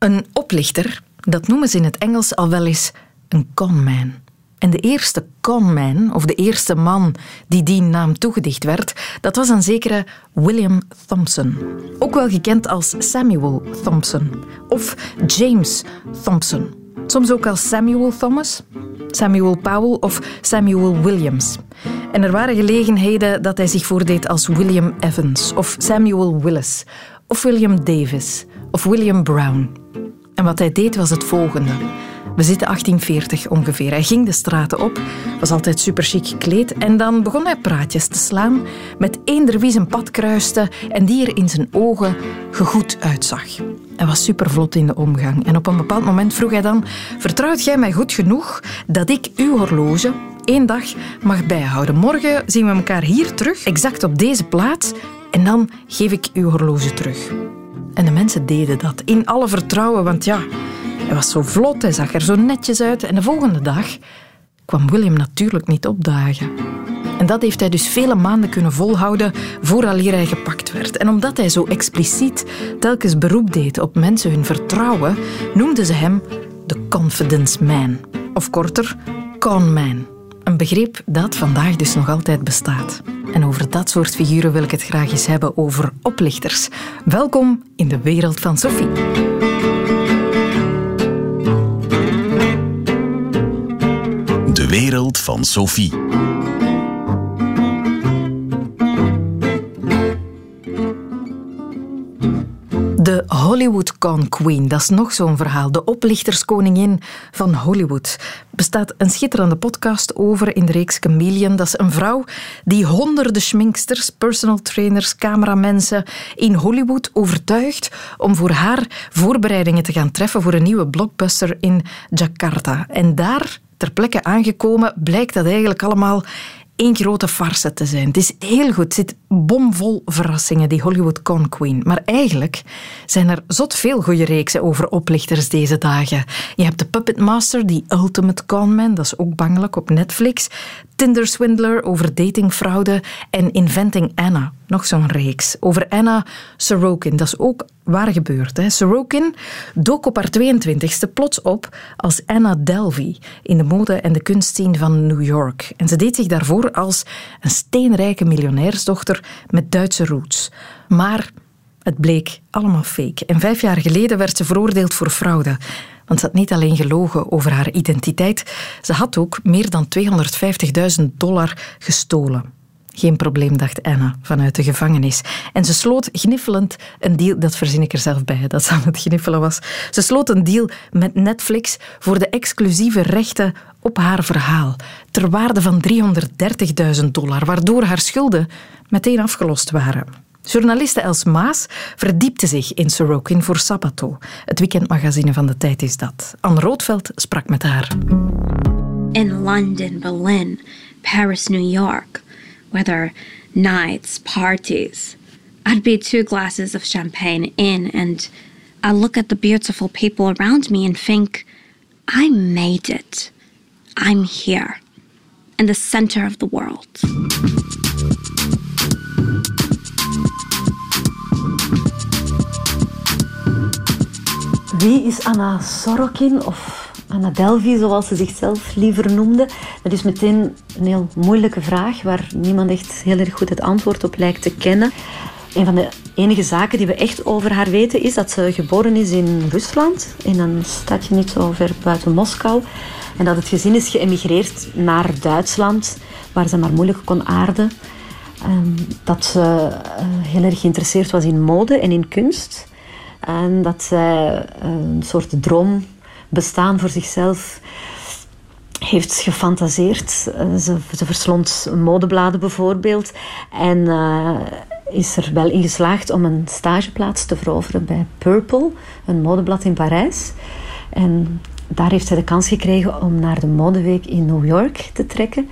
Een oplichter, dat noemen ze in het Engels al wel eens een conman. En de eerste conman, of de eerste man die die naam toegedicht werd, dat was een zekere William Thompson. Ook wel gekend als Samuel Thompson of James Thompson. Soms ook als Samuel Thomas, Samuel Powell of Samuel Williams. En er waren gelegenheden dat hij zich voordeed als William Evans of Samuel Willis of William Davis of William Brown. En wat hij deed was het volgende. We zitten 1840 ongeveer. Hij ging de straten op, was altijd super chic gekleed en dan begon hij praatjes te slaan met eender wie zijn pad kruiste en die er in zijn ogen gegoed uitzag. Hij was super vlot in de omgang en op een bepaald moment vroeg hij dan: Vertrouwt jij mij goed genoeg dat ik uw horloge één dag mag bijhouden? Morgen zien we elkaar hier terug, exact op deze plaats, en dan geef ik uw horloge terug. En de mensen deden dat in alle vertrouwen, want ja, hij was zo vlot, hij zag er zo netjes uit. En de volgende dag kwam William natuurlijk niet opdagen. En dat heeft hij dus vele maanden kunnen volhouden vooraleer hij gepakt werd. En omdat hij zo expliciet telkens beroep deed op mensen hun vertrouwen, noemden ze hem de confidence man. Of korter, conman. Een begrip dat vandaag dus nog altijd bestaat. En over dat soort figuren wil ik het graag eens hebben over oplichters. Welkom in de wereld van Sophie. De wereld van Sophie. Hollywood Con Queen, dat is nog zo'n verhaal. De oplichterskoningin van Hollywood. bestaat een schitterende podcast over in de reeks Chameleon. Dat is een vrouw die honderden schminksters, personal trainers, cameramensen in Hollywood overtuigt om voor haar voorbereidingen te gaan treffen voor een nieuwe blockbuster in Jakarta. En daar ter plekke aangekomen blijkt dat eigenlijk allemaal één grote farce te zijn. Het is heel goed, het zit bomvol verrassingen, die Hollywood Con Queen. Maar eigenlijk zijn er zot veel goede reeksen over oplichters deze dagen. Je hebt de Puppet Master, die Ultimate Conman, dat is ook bangelijk op Netflix. Tinder Swindler over datingfraude en Inventing Anna, nog zo'n reeks. Over Anna Sorokin, dat is ook waar gebeurd. Hè? Sorokin dook op haar 22e plots op als Anna Delvey in de mode- en de kunstscene van New York. En ze deed zich daarvoor als een steenrijke miljonairsdochter met Duitse roots. Maar het bleek allemaal fake. En vijf jaar geleden werd ze veroordeeld voor fraude. Want ze had niet alleen gelogen over haar identiteit, ze had ook meer dan 250.000 dollar gestolen. Geen probleem, dacht Anna vanuit de gevangenis. En ze sloot gniffelend een deal, dat verzin ik er zelf bij, dat ze aan het gniffelen was. Ze sloot een deal met Netflix voor de exclusieve rechten op haar verhaal, ter waarde van 330.000 dollar, waardoor haar schulden meteen afgelost waren. Journaliste Els Maas verdiepte zich in Sorokin voor Sabato. Het weekendmagazine van de tijd is dat. Anne Roodveld sprak met haar. In London, Berlin, Paris, New York, whether nights, parties, I'd be two glasses of champagne in and I look at the beautiful people around me and think, I made it. I'm here in the center of the world. Wie is Anna Sorokin of Anna Delvey, zoals ze zichzelf liever noemde? Dat is meteen een heel moeilijke vraag waar niemand echt heel erg goed het antwoord op lijkt te kennen. Een van de enige zaken die we echt over haar weten is dat ze geboren is in Rusland, in een stadje niet zo ver buiten Moskou. En dat het gezin is geëmigreerd naar Duitsland, waar ze maar moeilijk kon aarden. Ehm, dat ze eh, heel erg geïnteresseerd was in mode en in kunst. En dat zij een soort droom bestaan voor zichzelf heeft gefantaseerd. Ze, ze verslond modebladen bijvoorbeeld. En uh, is er wel in geslaagd om een stageplaats te veroveren bij Purple, een modeblad in Parijs. En daar heeft zij de kans gekregen om naar de modeweek in New York te trekken.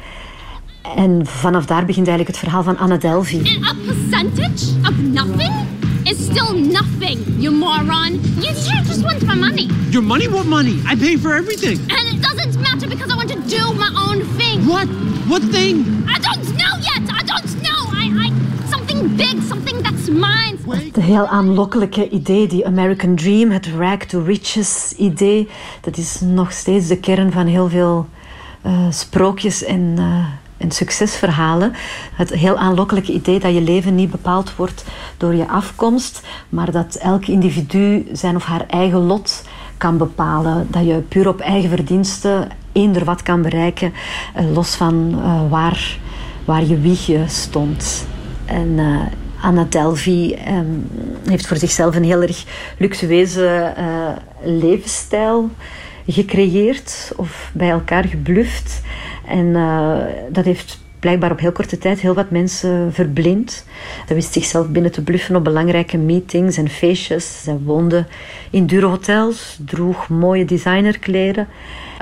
En vanaf daar begint eigenlijk het verhaal van Anna Delvey. A percentage of nothing is still nothing, you moron. You just want my money. Your money? What money? I pay for everything. And it doesn't matter because I want to do my own thing. What? What thing? I don't know yet. I don't know. I, I something big, something that's whose minds. Het heel aanlokkelijke idee, die American Dream, het rag to riches idee, dat is nog steeds de kern van heel veel uh, sprookjes en, uh, en succesverhalen. Het heel aanlokkelijke idee dat je leven niet bepaald wordt door je afkomst, maar dat elk individu zijn of haar eigen lot kan bepalen. Dat je puur op eigen verdiensten eender wat kan bereiken, uh, los van waar, waar je wiegje stond. En Anna Delvey um, heeft voor zichzelf een heel erg luxueuze levensstijl gecreëerd of bij elkaar gebluft. En uh, dat heeft blijkbaar op heel korte tijd heel wat mensen verblind. Ze wist zichzelf binnen te bluffen op belangrijke meetings en feestjes. Ze woonde in dure hotels, droeg mooie designerkleren.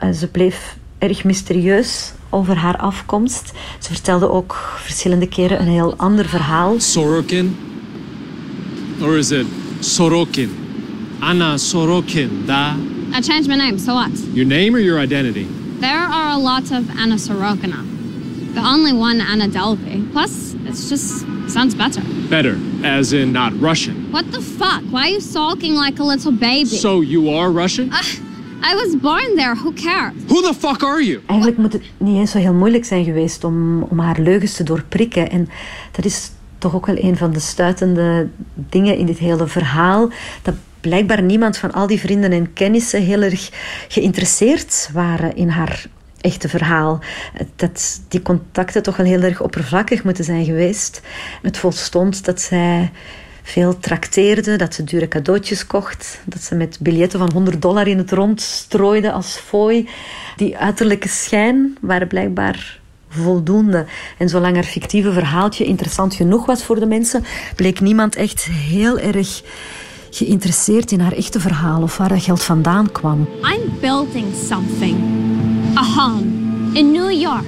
Uh, ze bleef erg mysterieus over haar afkomst. Ze vertelde ook verschillende keren een heel ander verhaal. Sorokin? Or is it Sorokin? Anna Sorokin, da? I changed my name, so what? Your name or your identity? There are a lot of Anna Sorokina. The only one Anna Delvey. Plus, it's just sounds better. Better, as in not Russian. What the fuck? Why are you sulking like a little baby? So you are Russian? Uh, I was born there. Who cares? Who the fuck are you? Eigenlijk moet het niet eens zo heel moeilijk zijn geweest om, om haar leugens te doorprikken. En dat is toch ook wel een van de stuitende dingen in dit hele verhaal. Dat blijkbaar niemand van al die vrienden en kennissen heel erg geïnteresseerd waren in haar echte verhaal. Dat die contacten toch wel heel erg oppervlakkig moeten zijn geweest. Het volstond dat zij veel trakteerde, dat ze dure cadeautjes kocht, dat ze met biljetten van 100 dollar in het rond strooide als fooi. Die uiterlijke schijn waren blijkbaar voldoende. En zolang haar fictieve verhaaltje interessant genoeg was voor de mensen, bleek niemand echt heel erg geïnteresseerd in haar echte verhaal of waar dat geld vandaan kwam. I'm building something. A home in New York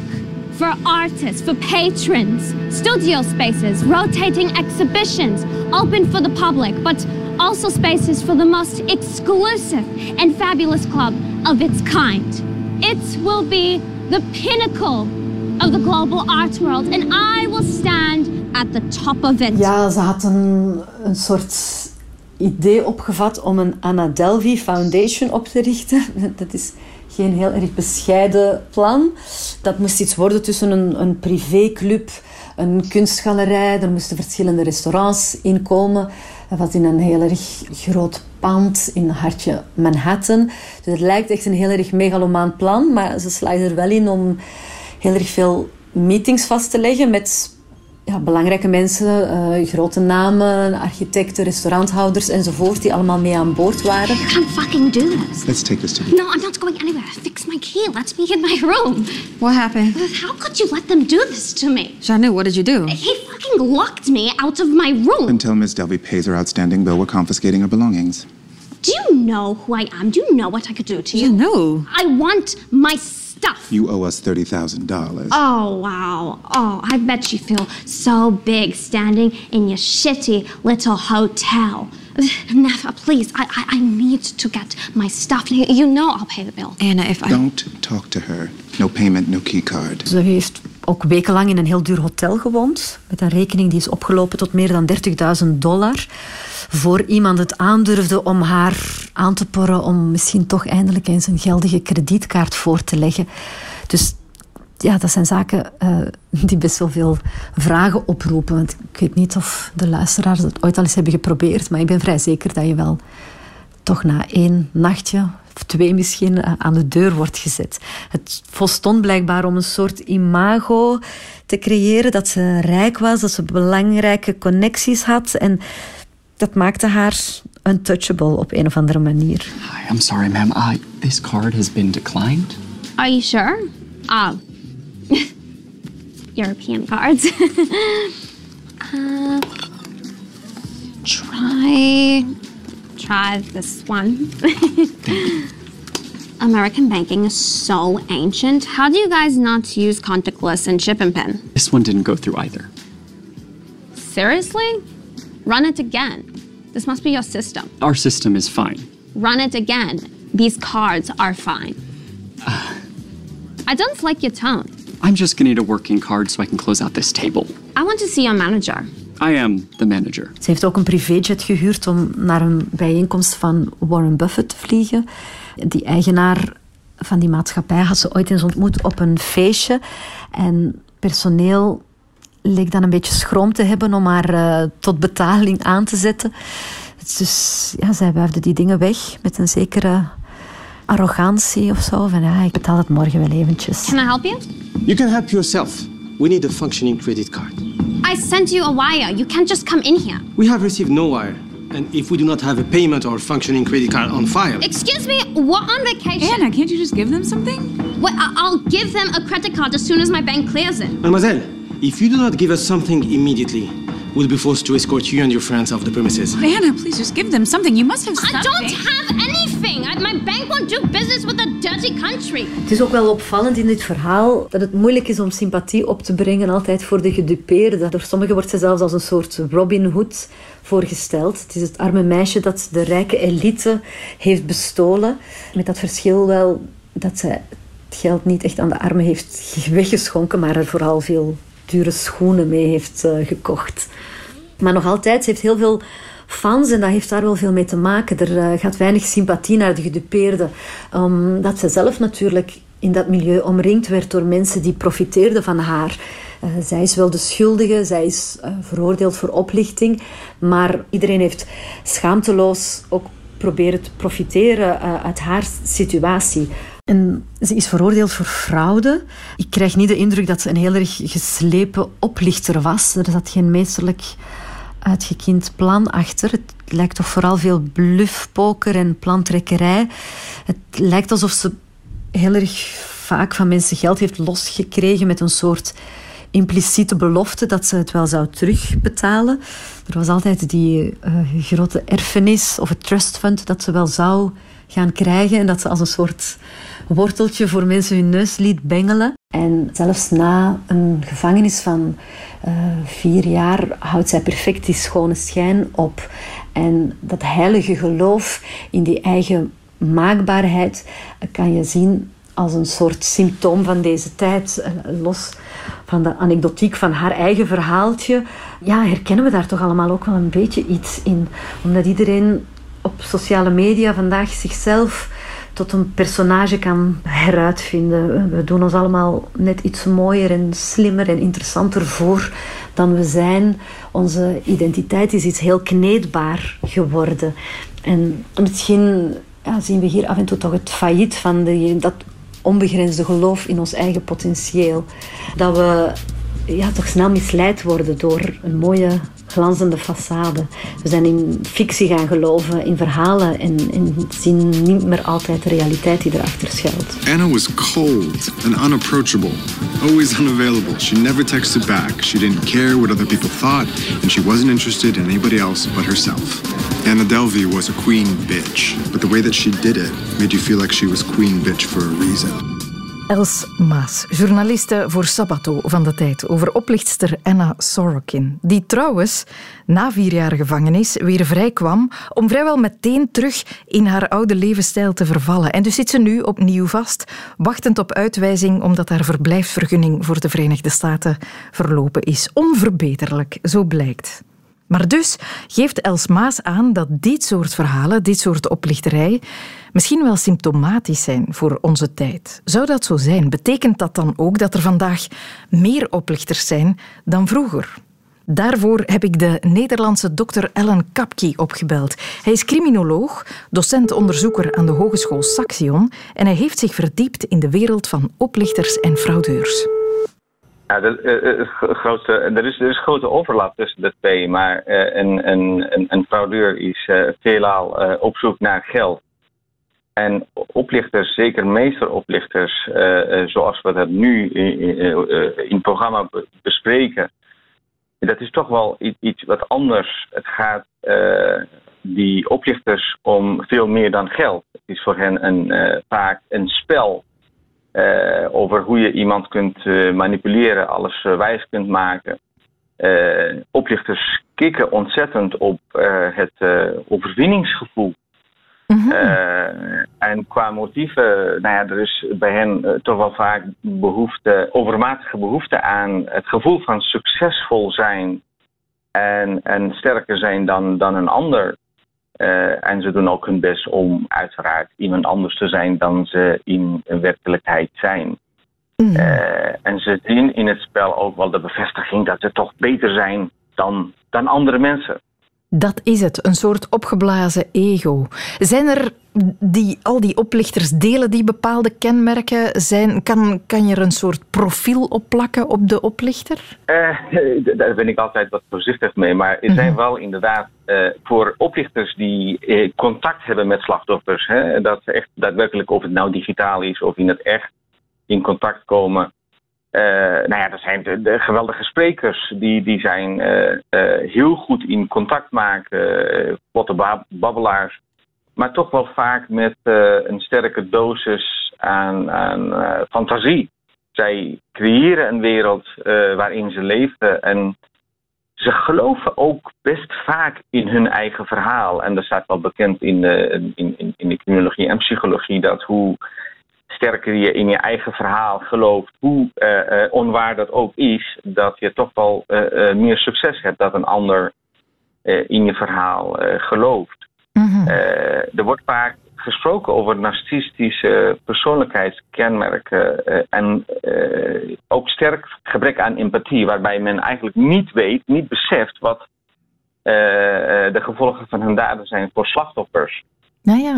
for artists, for patrons, studio spaces, rotating exhibitions, open for the public, but also spaces for the most exclusive and fabulous club of its kind. It will be the pinnacle of the global art world, and I will stand at the top of it. Ja, ze had een, een soort idee opgevat om een Anna Delvey Foundation op te richten. Dat is geen heel erg bescheiden plan. Dat moest iets worden tussen een, een privéclub, een kunstgalerij. Er moesten verschillende restaurants in komen. Dat was in een heel erg groot pand in hartje Manhattan. Dus het lijkt echt een heel erg megalomaan plan. Maar ze slagen er wel in om heel erg veel meetings vast te leggen met ja, belangrijke mensen, uh, grote namen, architecten, restauranthouders enzovoort, die allemaal mee aan boord waren. You can't fucking do this. Let's take this to No, I'm not going anywhere. Fix my key. Let me in my room. What happened? How could you let them do this to me? Janu, what did you do? He fucking locked me out of my room. Until Miss Delvey pays her outstanding bill, we're confiscating her belongings. Do you know who I am? Do you know what I could do to you? You know. I want my stuff. You owe us $30,000. Oh, wow. Oh, I bet you feel so big standing in your shitty little hotel. Never, please. I, I, I need to get my stuff. You know I'll pay the bill. Anna, if I. Don't talk to her. No payment, no key card. Ze heeft ook wekenlang in een heel duur hotel gewoond. Met een rekening die is opgelopen tot meer dan 30.000 dollar. Voor iemand het aandurfde om haar aan te porren om misschien toch eindelijk eens een geldige kredietkaart voor te leggen. Dus ja, dat zijn zaken uh, die best wel veel vragen oproepen. Want ik weet niet of de luisteraars het ooit al eens hebben geprobeerd, maar ik ben vrij zeker dat je wel toch na één nachtje of twee misschien uh, aan de deur wordt gezet. Het volstond blijkbaar om een soort imago te creëren dat ze rijk was, dat ze belangrijke connecties had en dat maakte haar untouchable op een of andere manier. Hi, I'm sorry, ma'am. Uh, this card has been declined. Are you sure? Oh. European cards. uh, try. Try this one. American banking is so ancient. How do you guys not use contactless and chip and pin? This one didn't go through either. Seriously? Run it again. This must be your system. Our system is fine. Run it again. These cards are fine. I don't like your tone. I'm just gonna need a working card so I can close out this table. I want to see your manager. I am the manager. Ze heeft ook een privéjet gehuurd om naar een bijeenkomst van Warren Buffett te vliegen. Die eigenaar van die maatschappij had ze ooit eens ontmoet op een feestje. En personeel leek dan een beetje schroom te hebben om haar uh, tot betaling aan te zetten. Dus ja, zij wuifde die dingen weg met een zekere arrogantie of zo. Van ja, ik betaal het morgen wel eventjes. Can I help you? You can help yourself. We need a functioning credit card. I sent you a wire. You can't just come in here. We have received no wire. And if we do not have a payment or functioning credit card on file. Excuse me, we're on vacation. Anna, can't you just give them something? Well, I'll give them a credit card as soon as my bank clears it. Mademoiselle, if you do not give us something immediately, we'll be forced to escort you and your friends off the premises. Anna, please just give them something. You must have something. I don't have anything. My bank won't do business with a dirty country. Het is ook wel opvallend in dit verhaal dat het moeilijk is om sympathie op te brengen altijd voor de gedupeerde. Door sommigen wordt ze zelfs als een soort Robin Hood voorgesteld. Het is het arme meisje dat de rijke elite heeft bestolen. Met dat verschil wel dat ze het geld niet echt aan de armen heeft weggeschonken, maar er vooral veel dure schoenen mee heeft uh, gekocht. Maar nog altijd, ze heeft heel veel fans en dat heeft daar wel veel mee te maken. Er uh, gaat weinig sympathie naar de gedupeerde. Omdat um, ze zelf natuurlijk in dat milieu omringd werd door mensen die profiteerden van haar. Uh, zij is wel de schuldige, zij is veroordeeld voor oplichting, maar iedereen heeft schaamteloos ook proberen te profiteren uit haar situatie. En ze is veroordeeld voor fraude. Ik krijg niet de indruk dat ze een heel erg geslepen oplichter was. Er zat geen meesterlijk uitgekiend plan achter. Het lijkt toch vooral veel bluffpoker en plantrekkerij. Het lijkt alsof ze heel erg vaak van mensen geld heeft losgekregen met een soort impliciete belofte dat ze het wel zou terugbetalen. Er was altijd die uh, grote erfenis of het trust fund dat ze wel zou gaan krijgen en dat ze als een soort worteltje voor mensen hun neus liet bengelen. En zelfs na een gevangenis van uh, vier jaar houdt zij perfect die schone schijn op. En dat heilige geloof in die eigen maakbaarheid kan je zien als een soort symptoom van deze tijd. Los van de anekdotiek van haar eigen verhaaltje, ja, herkennen we daar toch allemaal ook wel een beetje iets in. Omdat iedereen op sociale media vandaag zichzelf tot een personage kan heruitvinden. We doen ons allemaal net iets mooier en slimmer en interessanter voor dan we zijn. Onze identiteit is iets heel kneedbaar geworden. En misschien ja, zien we hier af en toe toch het failliet van de, dat onbegrensde geloof in ons eigen potentieel. Dat we ja, toch snel misleid worden door een mooie glanzende façade. We zijn in fictie gaan geloven, in verhalen en, en zien niet meer altijd de realiteit die erachter schuilt. Anna was cold and unapproachable, always unavailable. She never texted back. She didn't care what other people thought, and she wasn't interested in anybody else but herself. Anna Delvey was a queen bitch, but the way that she did it made you feel like she was queen bitch for a reason. Els Maas, journaliste voor Sabato van de tijd, over oplichtster Anna Sorokin, die trouwens na vier jaar gevangenis weer vrij kwam om vrijwel meteen terug in haar oude levensstijl te vervallen. En dus zit ze nu opnieuw vast, wachtend op uitwijzing omdat haar verblijfsvergunning voor de Verenigde Staten verlopen is. Onverbeterlijk, zo blijkt. Maar dus geeft Els Maas aan dat dit soort verhalen, dit soort oplichterij, misschien wel symptomatisch zijn voor onze tijd. Zou dat zo zijn? Betekent dat dan ook dat er vandaag meer oplichters zijn dan vroeger? Daarvoor heb ik de Nederlandse dokter Ellen Kapki opgebeld. Hij is criminoloog, docent-onderzoeker aan de Hogeschool Saxion en hij heeft zich verdiept in de wereld van oplichters en fraudeurs. Ja, dat, uh, er, is, er is grote overlap tussen de twee, maar uh, een, een, een, fraudeur is uh, veelal op zoek naar geld. En oplichters, zeker meesteroplichters, zoals we dat nu in, in het programma bespreken, dat is toch wel iets wat anders. Het gaat die oplichters om veel meer dan geld. Het is voor hen een, vaak een spel uh, over hoe je iemand kunt uh, manipuleren, alles uh, wijs kunt maken. oplichters kikken ontzettend op het overwinningsgevoel. Mm-hmm. en qua motieven, nou ja, er is bij hen toch wel vaak behoefte, overmatige behoefte aan het gevoel van succesvol zijn en, en sterker zijn dan, dan een ander. Eh, en ze doen ook hun best om uiteraard iemand anders te zijn dan ze in werkelijkheid zijn. Eh, en ze zien in het spel ook wel de bevestiging dat ze toch beter zijn dan, dan andere mensen. Dat is het, een soort opgeblazen ego. Zijn er die, al die oplichters delen die bepaalde kenmerken? Zijn, kan, kan je er een soort profiel op plakken op de oplichter? Eh, daar ben ik altijd wat voorzichtig mee. Maar er zijn wel inderdaad eh, voor oplichters die eh, contact hebben met slachtoffers, hè, dat ze echt daadwerkelijk, of het nou digitaal is of in het echt, in contact komen. Uh, nou ja, dat zijn de, geweldige sprekers. Die, die zijn uh, uh, heel goed in contact maken, vlotte babbelaars. Maar toch wel vaak met een sterke dosis aan, aan fantasie. Zij creëren een wereld waarin ze leven. En ze geloven ook best vaak in hun eigen verhaal. En dat staat wel bekend in in, in, in de criminologie en psychologie dat hoe sterker je in je eigen verhaal gelooft, hoe uh, uh, onwaar dat ook is, dat je toch wel uh, meer succes hebt dat een ander in je verhaal gelooft. Mm-hmm. er wordt vaak gesproken over narcistische persoonlijkheidskenmerken en ook sterk gebrek aan empathie, waarbij men eigenlijk niet weet, niet beseft wat de gevolgen van hun daden zijn voor slachtoffers. Nou ja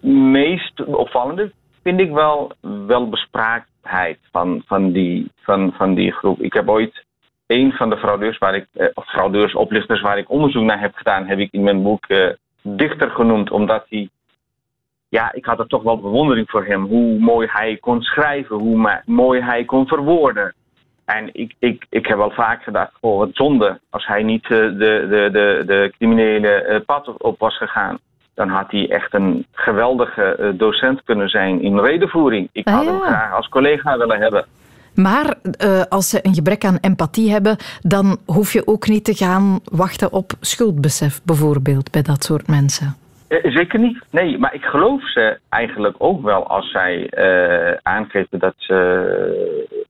meest opvallende vind ik wel welbespraaktheid van, van, die, van, van die groep. Ik heb ooit een van de fraudeurs, waar ik, eh, fraudeurs, oplichters waar ik onderzoek naar heb gedaan, heb ik in mijn boek uh, dichter genoemd, omdat hij, ja, ik had er toch wel bewondering voor hem, hoe mooi hij kon schrijven, hoe mooi hij kon verwoorden. En ik, ik, ik heb wel vaak gedacht, oh wat zonde, als hij niet uh, de, de, de, de criminele pad op was gegaan dan had hij echt een geweldige eh, docent kunnen zijn in redenvoering. Ik had ah, hem graag als collega willen hebben. Maar uh, als ze een gebrek aan empathie hebben, dan hoef je ook niet te gaan wachten op schuldbesef, bijvoorbeeld, bij dat soort mensen. Eh, zeker niet. Nee, maar ik geloof ze eigenlijk ook wel als zij uh, aangeven dat ze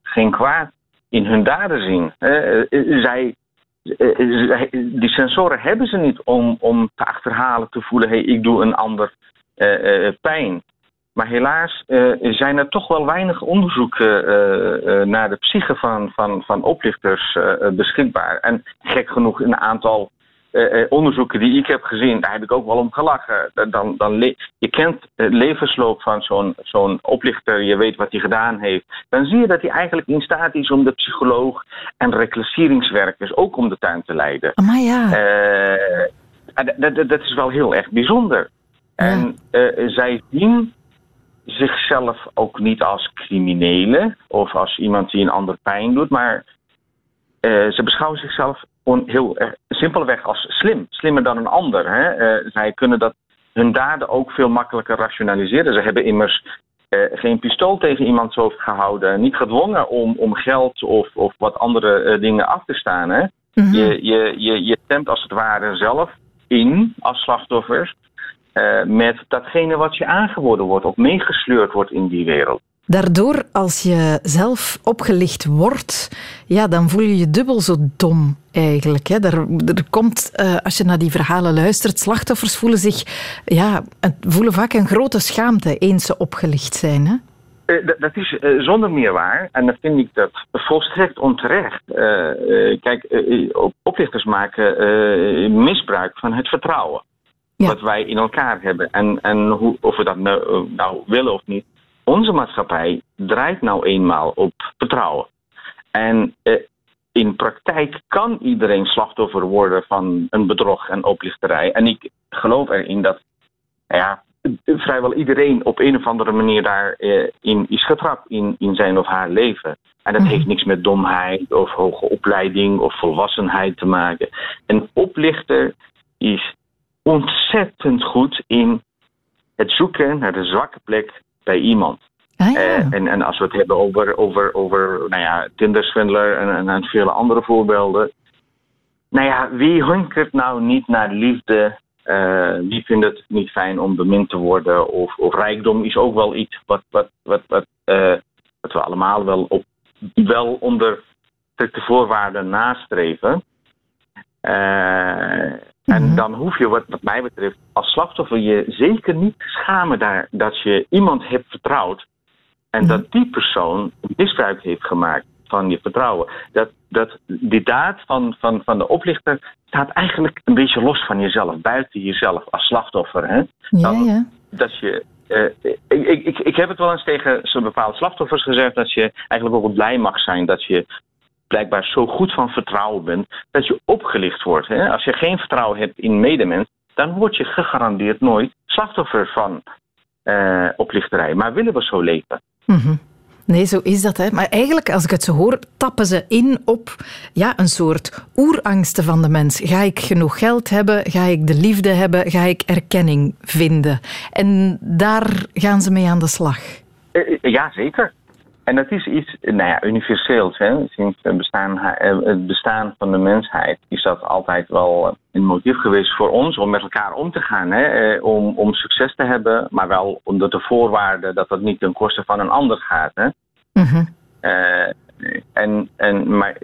geen kwaad in hun daden zien. zij eh, eh, die sensoren hebben ze niet om, om te achterhalen, te voelen: hey, ik doe een ander uh, pijn. Maar helaas zijn er toch wel weinig onderzoeken naar de psyche van, van, van oplichters beschikbaar. En gek genoeg een aantal uh, onderzoeken die ik heb gezien, daar heb ik ook wel om gelachen. Dan, dan je kent het levensloop van zo'n zo'n oplichter, je weet wat hij gedaan heeft. Dan zie je dat hij eigenlijk in staat is om de psycholoog en reclasseringswerkers ook om de tuin te leiden. Maar ja. Uh, dat, dat is wel heel erg bijzonder. Ja. En zij zien zichzelf ook niet als criminelen of als iemand die een ander pijn doet, maar ze beschouwen zichzelf gewoon heel uh, simpelweg als slim. Slimmer dan een ander. Hè? Uh, zij kunnen dat, hun daden ook veel makkelijker rationaliseren. Ze hebben immers uh, geen pistool tegen iemands hoofd gehouden. Niet gedwongen om, om geld of, of wat andere dingen af te staan. Hè? Mm -hmm. je, je, je, je stemt als het ware zelf in als slachtoffers. met datgene wat je aangeboden wordt of meegesleurd wordt in die wereld. Daardoor, als je zelf opgelicht wordt, ja, dan voel je je dubbel zo dom eigenlijk. Hè. Er, er komt, uh, als je naar die verhalen luistert, slachtoffers voelen zich, ja, voelen vaak een grote schaamte eens ze opgelicht zijn. Hè. Uh, dat is uh, zonder meer waar. En dan vind ik dat volstrekt onterecht. kijk, oplichters maken misbruik van het vertrouwen. Ja. Wat wij in elkaar hebben. En, en hoe, of we dat nou, nou willen of niet onze maatschappij draait nou eenmaal op vertrouwen. En eh, in praktijk kan iedereen slachtoffer worden van een bedrog en oplichterij. En ik geloof erin dat nou ja, vrijwel iedereen op een of andere manier daarin eh, is getrapt in, in zijn of haar leven. En dat heeft niks met domheid of hoge opleiding of volwassenheid te maken. Een oplichter is ontzettend goed in het zoeken naar de zwakke plek bij iemand. Ah, ja. uh, en, en als we het hebben over, over, over nou ja, Tinder-swindler en, en, en, vele andere voorbeelden. Nou ja, wie hunkert nou niet naar liefde? Uh, wie vindt het niet fijn om bemind te worden? Of, of rijkdom is ook wel iets wat, wat, wat, wat, uh, wat we allemaal wel, op, wel onder strikte voorwaarden nastreven. Eh, en dan hoef je, wat, wat mij betreft, als slachtoffer je zeker niet te schamen daar, dat je iemand hebt vertrouwd en dat die persoon misbruik heeft gemaakt van je vertrouwen. Dat, dat die daad van, van, van de oplichter staat eigenlijk een beetje los van jezelf, buiten jezelf als slachtoffer. Hè? Ja, ja. Dat je. eh, ik, ik, ik, heb het wel eens tegen zo'n bepaalde slachtoffers gezegd dat je eigenlijk ook blij mag zijn dat je blijkbaar zo goed van vertrouwen bent dat je opgelicht wordt. Hè? Als je geen vertrouwen hebt in medemens, dan word je gegarandeerd nooit slachtoffer van eh, oplichterij. Maar willen we zo leven? Mhm. Nee, zo is dat. Hè. Maar eigenlijk, als ik het zo hoor, tappen ze in op ja, een soort oerangsten van de mens. Ga ik genoeg geld hebben? Ga ik de liefde hebben? Ga ik erkenning vinden? En daar gaan ze mee aan de slag. Eh, eh, Ja, zeker. En dat is iets nou ja, universeels. Hè? Sinds het bestaan, eh, het bestaan van de mensheid is dat altijd wel een motief geweest voor ons om met elkaar om te gaan. Hè? Eh, Om, om succes te hebben, maar wel onder de voorwaarde dat dat niet ten koste van een ander gaat. Hè? Eh, en, en, maar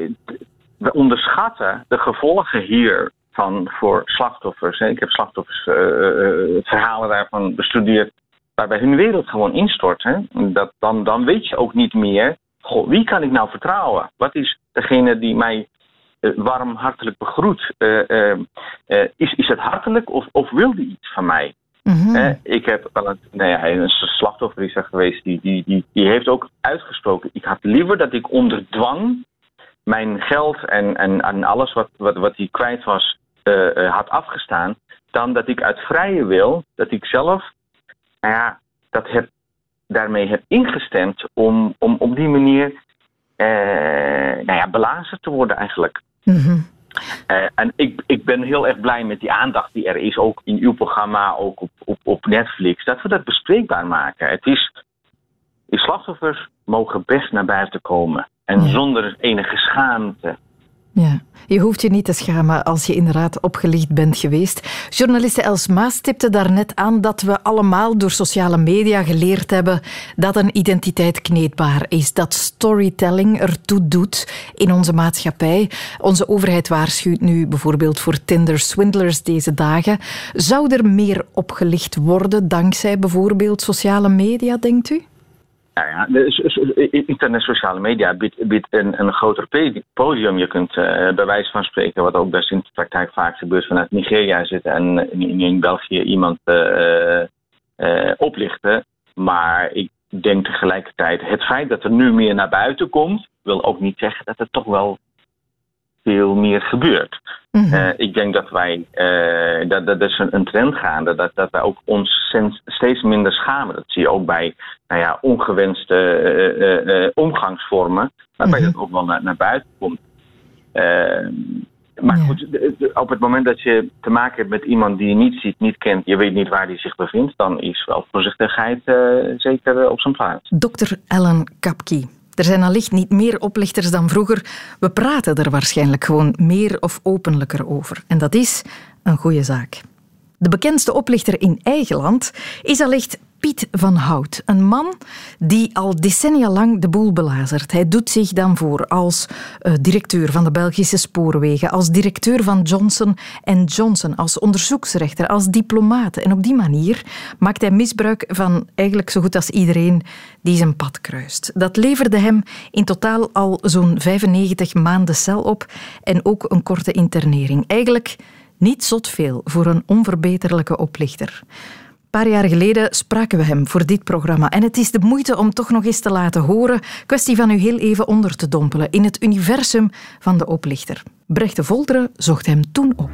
we onderschatten de gevolgen hiervan voor slachtoffers. Ik heb slachtoffers verhalen daarvan bestudeerd waarbij hun wereld gewoon instort. Hè? Dat, dan, dan weet je ook niet meer, goh, wie kan ik nou vertrouwen? Wat is degene die mij eh, warm hartelijk begroet? Eh, eh, is, is het hartelijk of, of wil die iets van mij? Hè, ik heb wel een, nou ja, een slachtoffer is er geweest, die, die, die, die heeft ook uitgesproken. Ik had liever dat ik onder dwang mijn geld en, en, en alles wat, wat, wat hij kwijt was, had afgestaan, dan dat ik uit vrije wil, dat ik zelf, nou ja, dat heb, daarmee heb ingestemd om, om op die manier eh, nou ja, belazerd te worden eigenlijk. Eh, en ik, ik ben heel erg blij met die aandacht die er is, ook in uw programma, ook op, op, op Netflix, dat we dat bespreekbaar maken. Het is, die slachtoffers mogen best naar buiten komen. En zonder enige schaamte. Ja. Je hoeft je niet te schamen als je inderdaad opgelicht bent geweest. Journaliste Els Maas stipte daarnet aan dat we allemaal door sociale media geleerd hebben dat een identiteit kneedbaar is, dat storytelling ertoe doet in onze maatschappij. Onze overheid waarschuwt nu bijvoorbeeld voor Tinder-swindlers deze dagen. Zou er meer opgelicht worden dankzij bijvoorbeeld sociale media, denkt u? Nou ja, sociale media biedt, een, een groter podium. Je kunt eh, bij wijze van spreken, wat ook best in de praktijk vaak gebeurt, vanuit Nigeria zitten en in, in België iemand eh, eh, oplichten. Maar ik denk tegelijkertijd, het feit dat er nu meer naar buiten komt, wil ook niet zeggen dat er toch wel veel meer gebeurt. Eh, ik denk dat wij, eh, dat, dat is een, een trend gaande, dat, dat wij ook ons steeds minder schamen. Dat zie je ook bij nou ja, ongewenste eh, omgangsvormen, waarbij dat ook wel naar, naar buiten komt. Maar goed, op het moment dat je te maken hebt met iemand die je niet ziet, niet kent, je weet niet waar die zich bevindt, dan is wel voorzichtigheid zeker op zijn plaats. Dr. Ellen Kapki. Er zijn allicht niet meer oplichters dan vroeger. We praten er waarschijnlijk gewoon meer of openlijker over. En dat is een goede zaak. De bekendste oplichter in eigen land is allicht Piet van Hout. Een man die al decennia lang de boel belazert. Hij doet zich dan voor als eh, directeur van de Belgische Spoorwegen, als directeur van Johnson Johnson, als onderzoeksrechter, als diplomaat. En op die manier maakt hij misbruik van eigenlijk zo goed als iedereen die zijn pad kruist. Dat leverde hem in totaal al zo'n 95 maanden cel op en ook een korte internering. Eigenlijk niet zot veel voor een onverbeterlijke oplichter. Paar jaar geleden spraken we hem voor dit programma. En het is de moeite om toch nog eens te laten horen. Kwestie van u heel even onder te dompelen in het universum van de oplichter. Brecht de Volderen zocht hem toen op.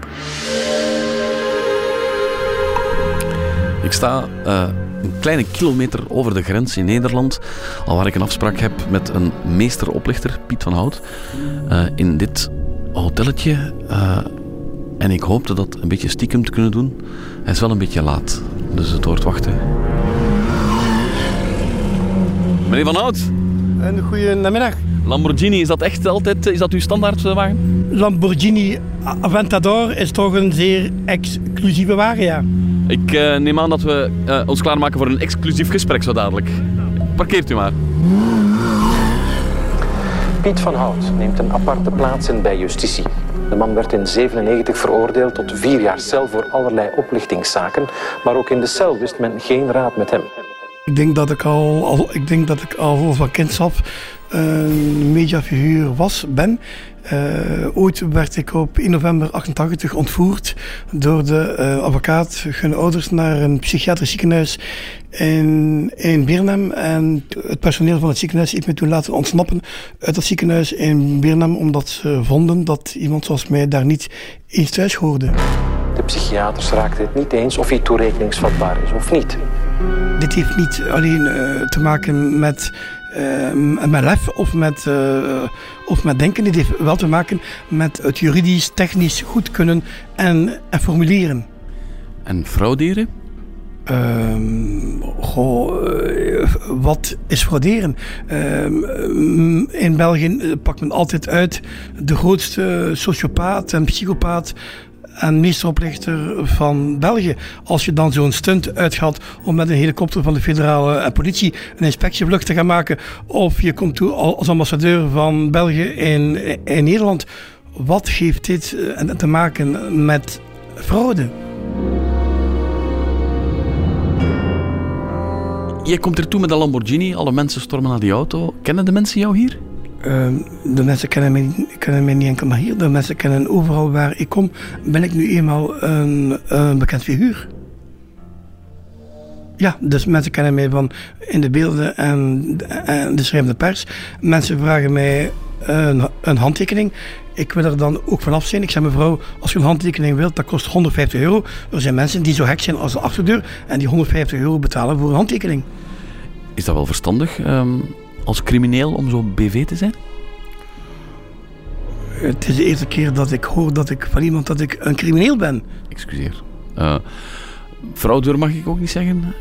Ik sta eh, een kleine kilometer over de grens in Nederland, al waar ik een afspraak heb met een meesteroplichter, Piet van Hout, eh, in dit hotelletje. eh, en ik hoopte dat een beetje stiekem te kunnen doen. Hij is wel een beetje laat, dus het wordt wachten. Meneer Van Hout. Een goede namiddag. Lamborghini, is dat echt altijd is dat uw standaardwagen? Lamborghini Aventador is toch een zeer exclusieve wagen, ja. Ik eh, neem aan dat we eh, ons klaarmaken voor een exclusief gesprek zo dadelijk. Parkeert u maar. Piet van Hout neemt een aparte plaats in bij justitie. De man werd in 97 veroordeeld tot vier jaar cel voor allerlei oplichtingszaken, maar ook in de cel wist men geen raad met hem. Ik denk dat ik al, al, ik denk dat ik al van kinds af een mediafiguur was, ben. Uh, ooit werd ik op 1 november 88 ontvoerd door de uh, advocaat hun ouders naar een psychiatrisch ziekenhuis in, in Birnam. En het personeel van het ziekenhuis heeft me toen laten ontsnappen uit dat ziekenhuis in Birnam, omdat ze vonden dat iemand zoals mij daar niet eens thuis hoorde. De psychiaters raakten het niet eens of hij toerekeningsvatbaar is of niet. Dit heeft niet alleen uh, te maken met uh, met lef of met, uh, of met denken. Dit heeft wel te maken met het juridisch, technisch goed kunnen en, en formuleren. En frauderen? Um, goh, uh, wat is frauderen? Um, in België pakt men altijd uit de grootste sociopaat en psychopaat en meesteroplichter van België. Als je dan zo'n stunt uitgaat om met een helikopter van de federale eh, politie een inspectievlucht te gaan maken, of je komt toe als ambassadeur van België in, in Nederland, wat geeft dit eh, te maken met fraude? Je komt er toe met een Lamborghini, alle mensen stormen naar die auto. Kennen de mensen jou hier? Uh, de mensen kennen mij, kennen mij niet enkel maar hier. De mensen kennen overal waar ik kom. Ben ik nu eenmaal een, bekend figuur. Ja, dus mensen kennen mij van in de beelden en, de schrijvende pers. Mensen vragen mij een, een, handtekening. Ik wil er dan ook vanaf zijn. Ik zeg mevrouw, als je een handtekening wilt, dat kost 150 euro. Er zijn mensen die zo gek zijn als de achterdeur en die 150 euro betalen voor een handtekening. Is dat wel verstandig? Um als crimineel om zo BV te zijn? Het is de eerste keer dat ik hoor dat ik van iemand dat ik een crimineel ben. Excuseer. Uh, fraudeur mag ik ook niet zeggen?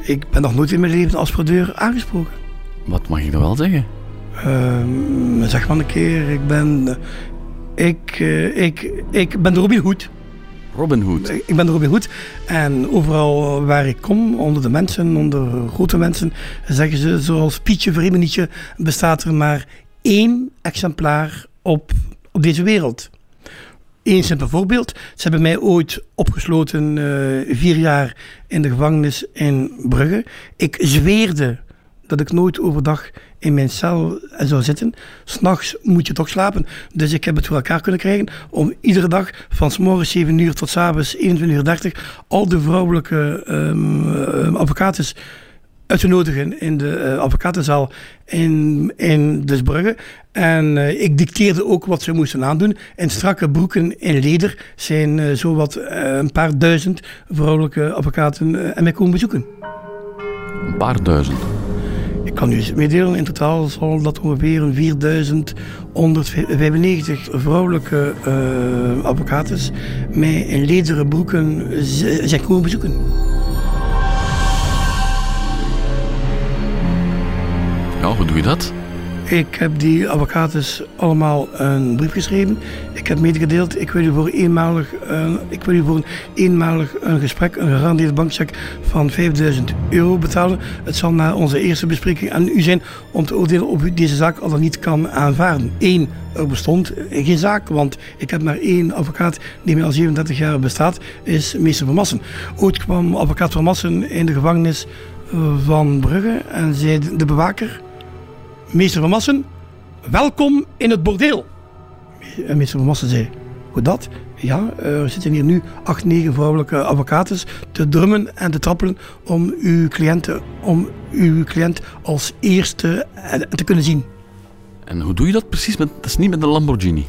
Ik ben nog nooit in mijn leven als fraudeur aangesproken. Wat mag ik dan wel zeggen? Uh, zeg maar een keer, ik ben... Ik, uh, ik, ik ben de Robin Hood. Robin Hood. Ik ben Robin Hood. En overal waar ik kom, onder de mensen, onder grote mensen, zeggen ze zoals Pietje Vreemenietje bestaat er maar één exemplaar op, op deze wereld. Eén simpel voorbeeld. Ze hebben mij ooit opgesloten uh, vier jaar in de gevangenis in Brugge. Ik zweerde dat ik nooit overdag in mijn cel zou zitten. S'nachts moet je toch slapen. Dus ik heb het voor elkaar kunnen krijgen om iedere dag van s morgens 7 uur tot s avonds 21.30 uur al de vrouwelijke um, advocaten uit te nodigen in de uh, advocatenzaal in, in Desbrugge. En uh, ik dicteerde ook wat ze moesten aandoen. En strakke broeken in leder zijn uh, zowat een paar duizend vrouwelijke advocaten en mij komen bezoeken. Een paar duizend? Kan u meedelen, in totaal zal dat ongeveer een 4195 vrouwelijke uh, advocaten mij in lederen broeken zijn komen bezoeken. Ja, hoe doe je dat? Ik heb die advocaten allemaal een brief geschreven. Ik heb medegedeeld, ik wil u voor, eenmalig, uh, ik wil u voor een eenmalig een gesprek, een gegarandeerde bankcheck van 5000 euro betalen. Het zal na onze eerste bespreking aan u zijn om te oordelen of u deze zaak al dan niet kan aanvaarden. Eén, er bestond geen zaak, want ik heb maar één advocaat die mij al 37 jaar bestaat, is meester Van Massen. Ooit kwam advocaat Van Massen in de gevangenis eh, van Brugge en zei de bewaker meester Van Massen, welkom in het bordeel. En meester Van Massen zei, hoe dat? Ja, er zitten hier nu acht, negen vrouwelijke advocaten te drummen en te trappelen om uw, cliënten, om uw cliënt als eerste te kunnen zien. En hoe doe je dat precies? Met, dat is niet met een Lamborghini.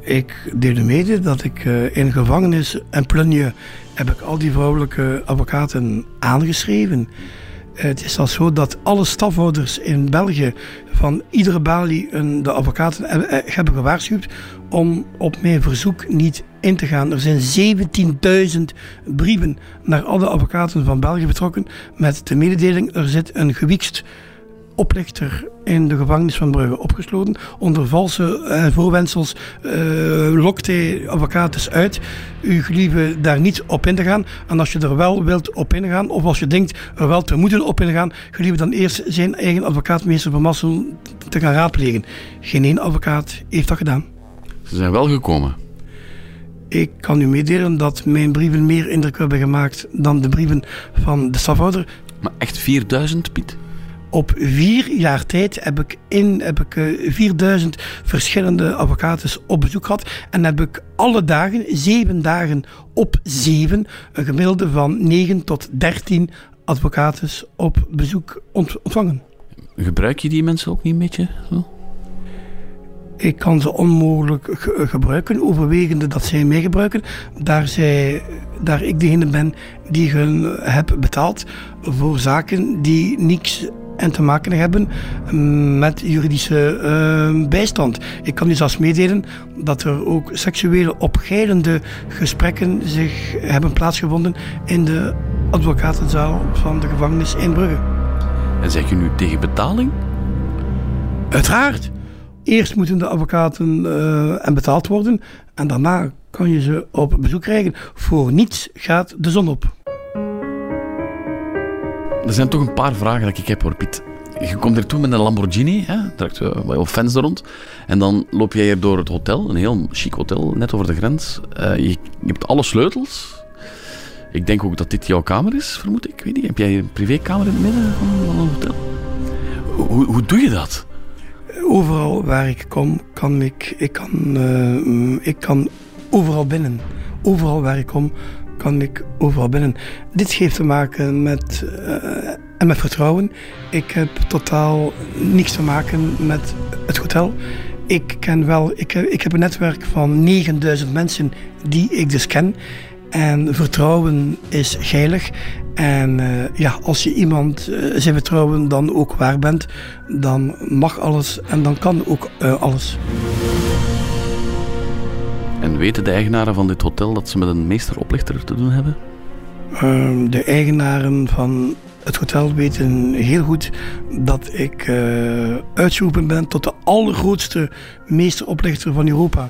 Ik deelde mede dat ik in gevangenis en plunje heb ik al die vrouwelijke advocaten aangeschreven. Het is al zo dat alle stafhouders in België van iedere balie een, de advocaten hebben gewaarschuwd om op mijn verzoek niet in te gaan. Er zijn 17.000 brieven naar alle advocaten van België betrokken met de mededeling er zit een gewiekst oplichter in de gevangenis van Brugge opgesloten. Onder valse uh, voorwendsels uh, lokt hij advocaten uit. U gelieve daar niet op in te gaan. En als je er wel wilt op ingaan, of als je denkt er wel te moeten op ingaan, gelieve dan eerst zijn eigen advocaat, meester Van Massel, te gaan raadplegen. Geen één advocaat heeft dat gedaan. Ze zijn wel gekomen. Ik kan u meedelen dat mijn brieven meer indruk hebben gemaakt dan de brieven van de stafhouder. Maar echt 4000, Piet? Op vier jaar tijd heb ik, in, heb ik eh, 4000 verschillende advocaten op bezoek gehad. En heb ik alle dagen, zeven dagen op zeven, een gemiddelde van 9 tot 13 advocaten op bezoek ont- ontvangen. Gebruik je die mensen ook niet een beetje? Zo? Ik kan ze onmogelijk ge- gebruiken, overwegende dat zij mij gebruiken, daar, zij, daar ik degene ben die hun heb betaald voor zaken die niks en te maken hebben met juridische eh, bijstand. Ik kan u zelfs meedelen dat er ook seksuele opgeilende gesprekken zich hebben plaatsgevonden in de advocatenzaal van de gevangenis in Brugge. En zeg je nu tegen betaling? Uiteraard. Eerst moeten de advocaten eh, en betaald worden en daarna kan je ze op bezoek krijgen. Voor niets gaat de zon op. Er zijn toch een paar vragen dat ik heb hoor, Piet. Je komt er toe met een Lamborghini, hè? trekt wel fans er rond. En dan loop jij hier door het hotel, een heel chic hotel, net over de grens. Uh, je, hebt alle sleutels. Ik denk ook dat dit jouw kamer is, vermoed ik. weet niet, heb jij een privékamer in het midden van een hotel? Hoe, hoe doe je dat? Overal waar ik kom, kan ik, ik, kan, uh, ik kan overal binnen. Overal waar ik kom, kan ik overal binnen. Dit heeft te maken met, uh, en met vertrouwen. Ik heb totaal niks te maken met het hotel. Ik ken wel, ik, ik heb een netwerk van 9000 mensen die ik dus ken. En vertrouwen is geilig. En uh, ja, als je iemand uh, zijn vertrouwen dan ook waar bent, dan mag alles en dan kan ook alles. En weten de eigenaren van dit hotel dat ze met een meesteroplichter te doen hebben? Ehm, de eigenaren van het hotel weten heel goed dat ik uh, uitgeroepen ben tot de allergrootste meesteroplichter van Europa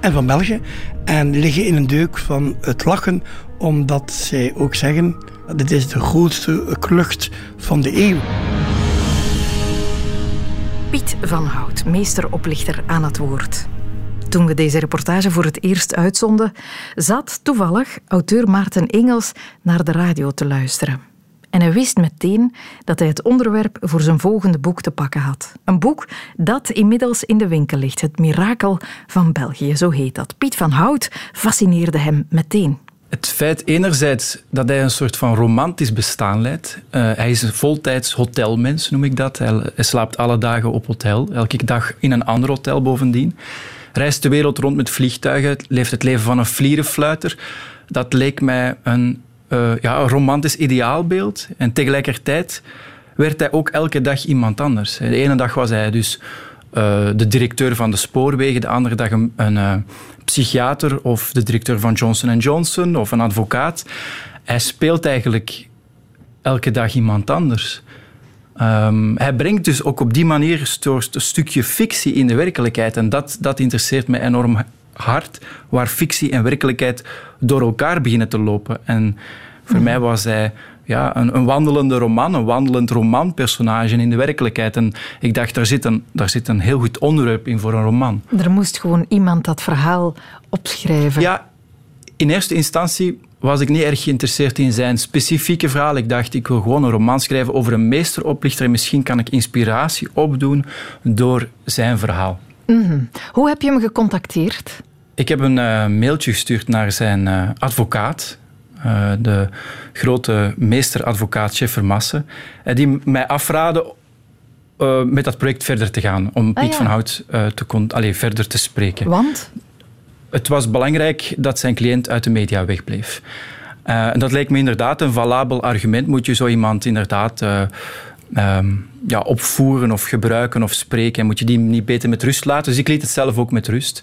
en van België. En liggen in een deuk van het lachen, omdat zij ook zeggen: dit is de grootste klucht van de eeuw. Piet van Hout, meesteroplichter aan het woord. Toen we deze reportage voor het eerst uitzonden, zat toevallig auteur Maarten Engels naar de radio te luisteren. En hij wist meteen dat hij het onderwerp voor zijn volgende boek te pakken had. Een boek dat inmiddels in de winkel ligt. Het Mirakel van België, zo heet dat. Piet van Hout fascineerde hem meteen. Het feit enerzijds dat hij een soort van romantisch bestaan leidt. Uh, hij is een voltijds hotelmens, noem ik dat. Hij slaapt alle dagen op hotel, elke dag in een ander hotel bovendien. Reist de wereld rond met vliegtuigen, leeft het leven van een vlierenfluiter. Dat leek mij een uh, ja, een romantisch ideaalbeeld. En tegelijkertijd werd hij ook elke dag iemand anders. De ene dag was hij dus uh, de directeur van de spoorwegen, de andere dag een, uh, psychiater of de directeur van Johnson Johnson of een advocaat. Hij speelt eigenlijk elke dag iemand anders. Um, hij brengt dus ook op die manier een stukje fictie in de werkelijkheid. En dat, dat interesseert me enorm hard, waar fictie en werkelijkheid door elkaar beginnen te lopen. En voor mm. mij was hij ja, een, een, wandelende roman, een wandelend romanpersonage in de werkelijkheid. En ik dacht, daar zit, een, daar zit een heel goed onderwerp in voor een roman. Er moest gewoon iemand dat verhaal opschrijven. Ja, in eerste instantie was ik niet erg geïnteresseerd in zijn specifieke verhaal. Ik dacht, ik wil gewoon een roman schrijven over een meesteroplichter en misschien kan ik inspiratie opdoen door zijn verhaal. Mm-hmm. Hoe heb je hem gecontacteerd? Ik heb een uh, mailtje gestuurd naar zijn uh, advocaat, uh, de grote meesteradvocaat Chef Masse, die mij afraadde met dat project verder te gaan, om ah, Piet ja. van Hout te kon, allez, verder te spreken. Want? Het was belangrijk dat zijn cliënt uit de media wegbleef. en dat leek me inderdaad een valabel argument. Moet je zo iemand inderdaad Um, ja, opvoeren of gebruiken of spreken. En moet je die niet beter met rust laten. Dus ik liet het zelf ook met rust.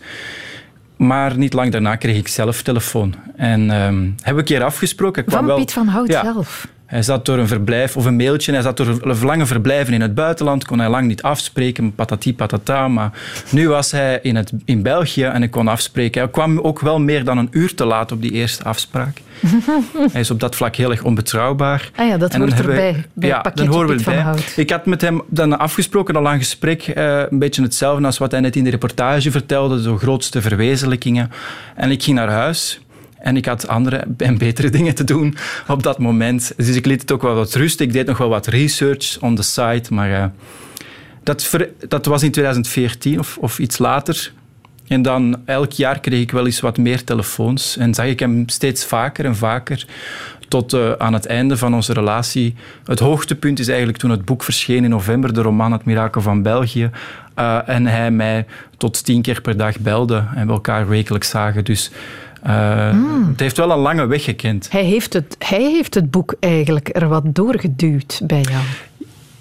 Maar niet lang daarna kreeg ik zelf telefoon. En um, hebben we een keer afgesproken. Van wel, Piet van Hout ja, zelf? Hij zat door een verblijf, of een mailtje, hij zat door lange verblijven in het buitenland, kon hij lang niet afspreken, patati patata. Maar nu was hij in, het, in België en ik kon afspreken. Hij kwam ook wel meer dan een uur te laat op die eerste afspraak. hij is op dat vlak heel erg onbetrouwbaar. Ah ja, dat En dan hoort erbij, bij ja, dan pakketje horen we erbij. Ik had met hem dan afgesproken, al lang gesprek, eh, een beetje hetzelfde als wat hij net in de reportage vertelde, zo grootste verwezenlijkingen. En ik ging naar huis. En ik had andere en betere dingen te doen op dat moment. Dus ik liet het ook wel wat rust. Ik deed nog wel wat research on the site. Maar eh, dat, dat was in 2014 of, of iets later. En dan elk jaar kreeg ik wel eens wat meer telefoons. En zag ik hem steeds vaker en vaker. Tot eh, aan het einde van onze relatie. Het hoogtepunt is eigenlijk toen het boek verscheen in november, de roman Het Mirakel van België. Eh, en hij mij tot tien keer per dag belde en we elkaar wekelijks zagen. Dus eh, Hmm. het heeft wel een lange weg gekend. Hij heeft, het, hij heeft het boek eigenlijk er wat doorgeduwd bij jou.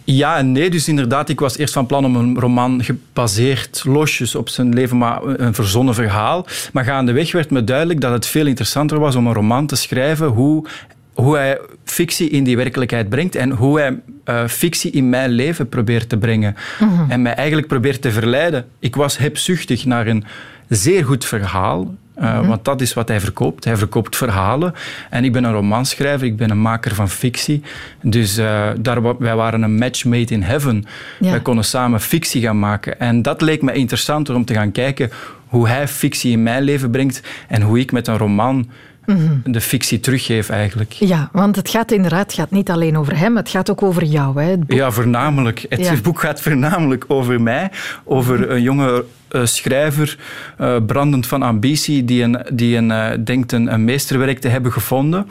Ja en nee. Dus inderdaad, ik was eerst van plan om een roman gebaseerd losjes op zijn leven, maar een verzonnen verhaal. Maar gaandeweg werd me duidelijk dat het veel interessanter was om een roman te schrijven hoe, hoe hij fictie in die werkelijkheid brengt en hoe hij eh, fictie in mijn leven probeert te brengen. Mhm. En mij eigenlijk probeert te verleiden. Ik was hebzuchtig naar een zeer goed verhaal. eh, Mhm. Want dat is wat hij verkoopt. Hij verkoopt verhalen. En ik ben een romanschrijver, ik ben een maker van fictie. Dus eh, daar, wij waren een match made in heaven. Ja. Wij konden samen fictie gaan maken. En dat leek me interessanter om te gaan kijken hoe hij fictie in mijn leven brengt en hoe ik met een roman Mhm. de fictie teruggeef eigenlijk. Ja, want het gaat inderdaad gaat niet alleen over hem, het gaat ook over jou. Hè. Het boek- Ja, voornamelijk. Het Ja. boek gaat voornamelijk over mij, over een jonge eh, schrijver, eh, brandend van ambitie, die, een, die een, eh, denkt een, een meesterwerk te hebben gevonden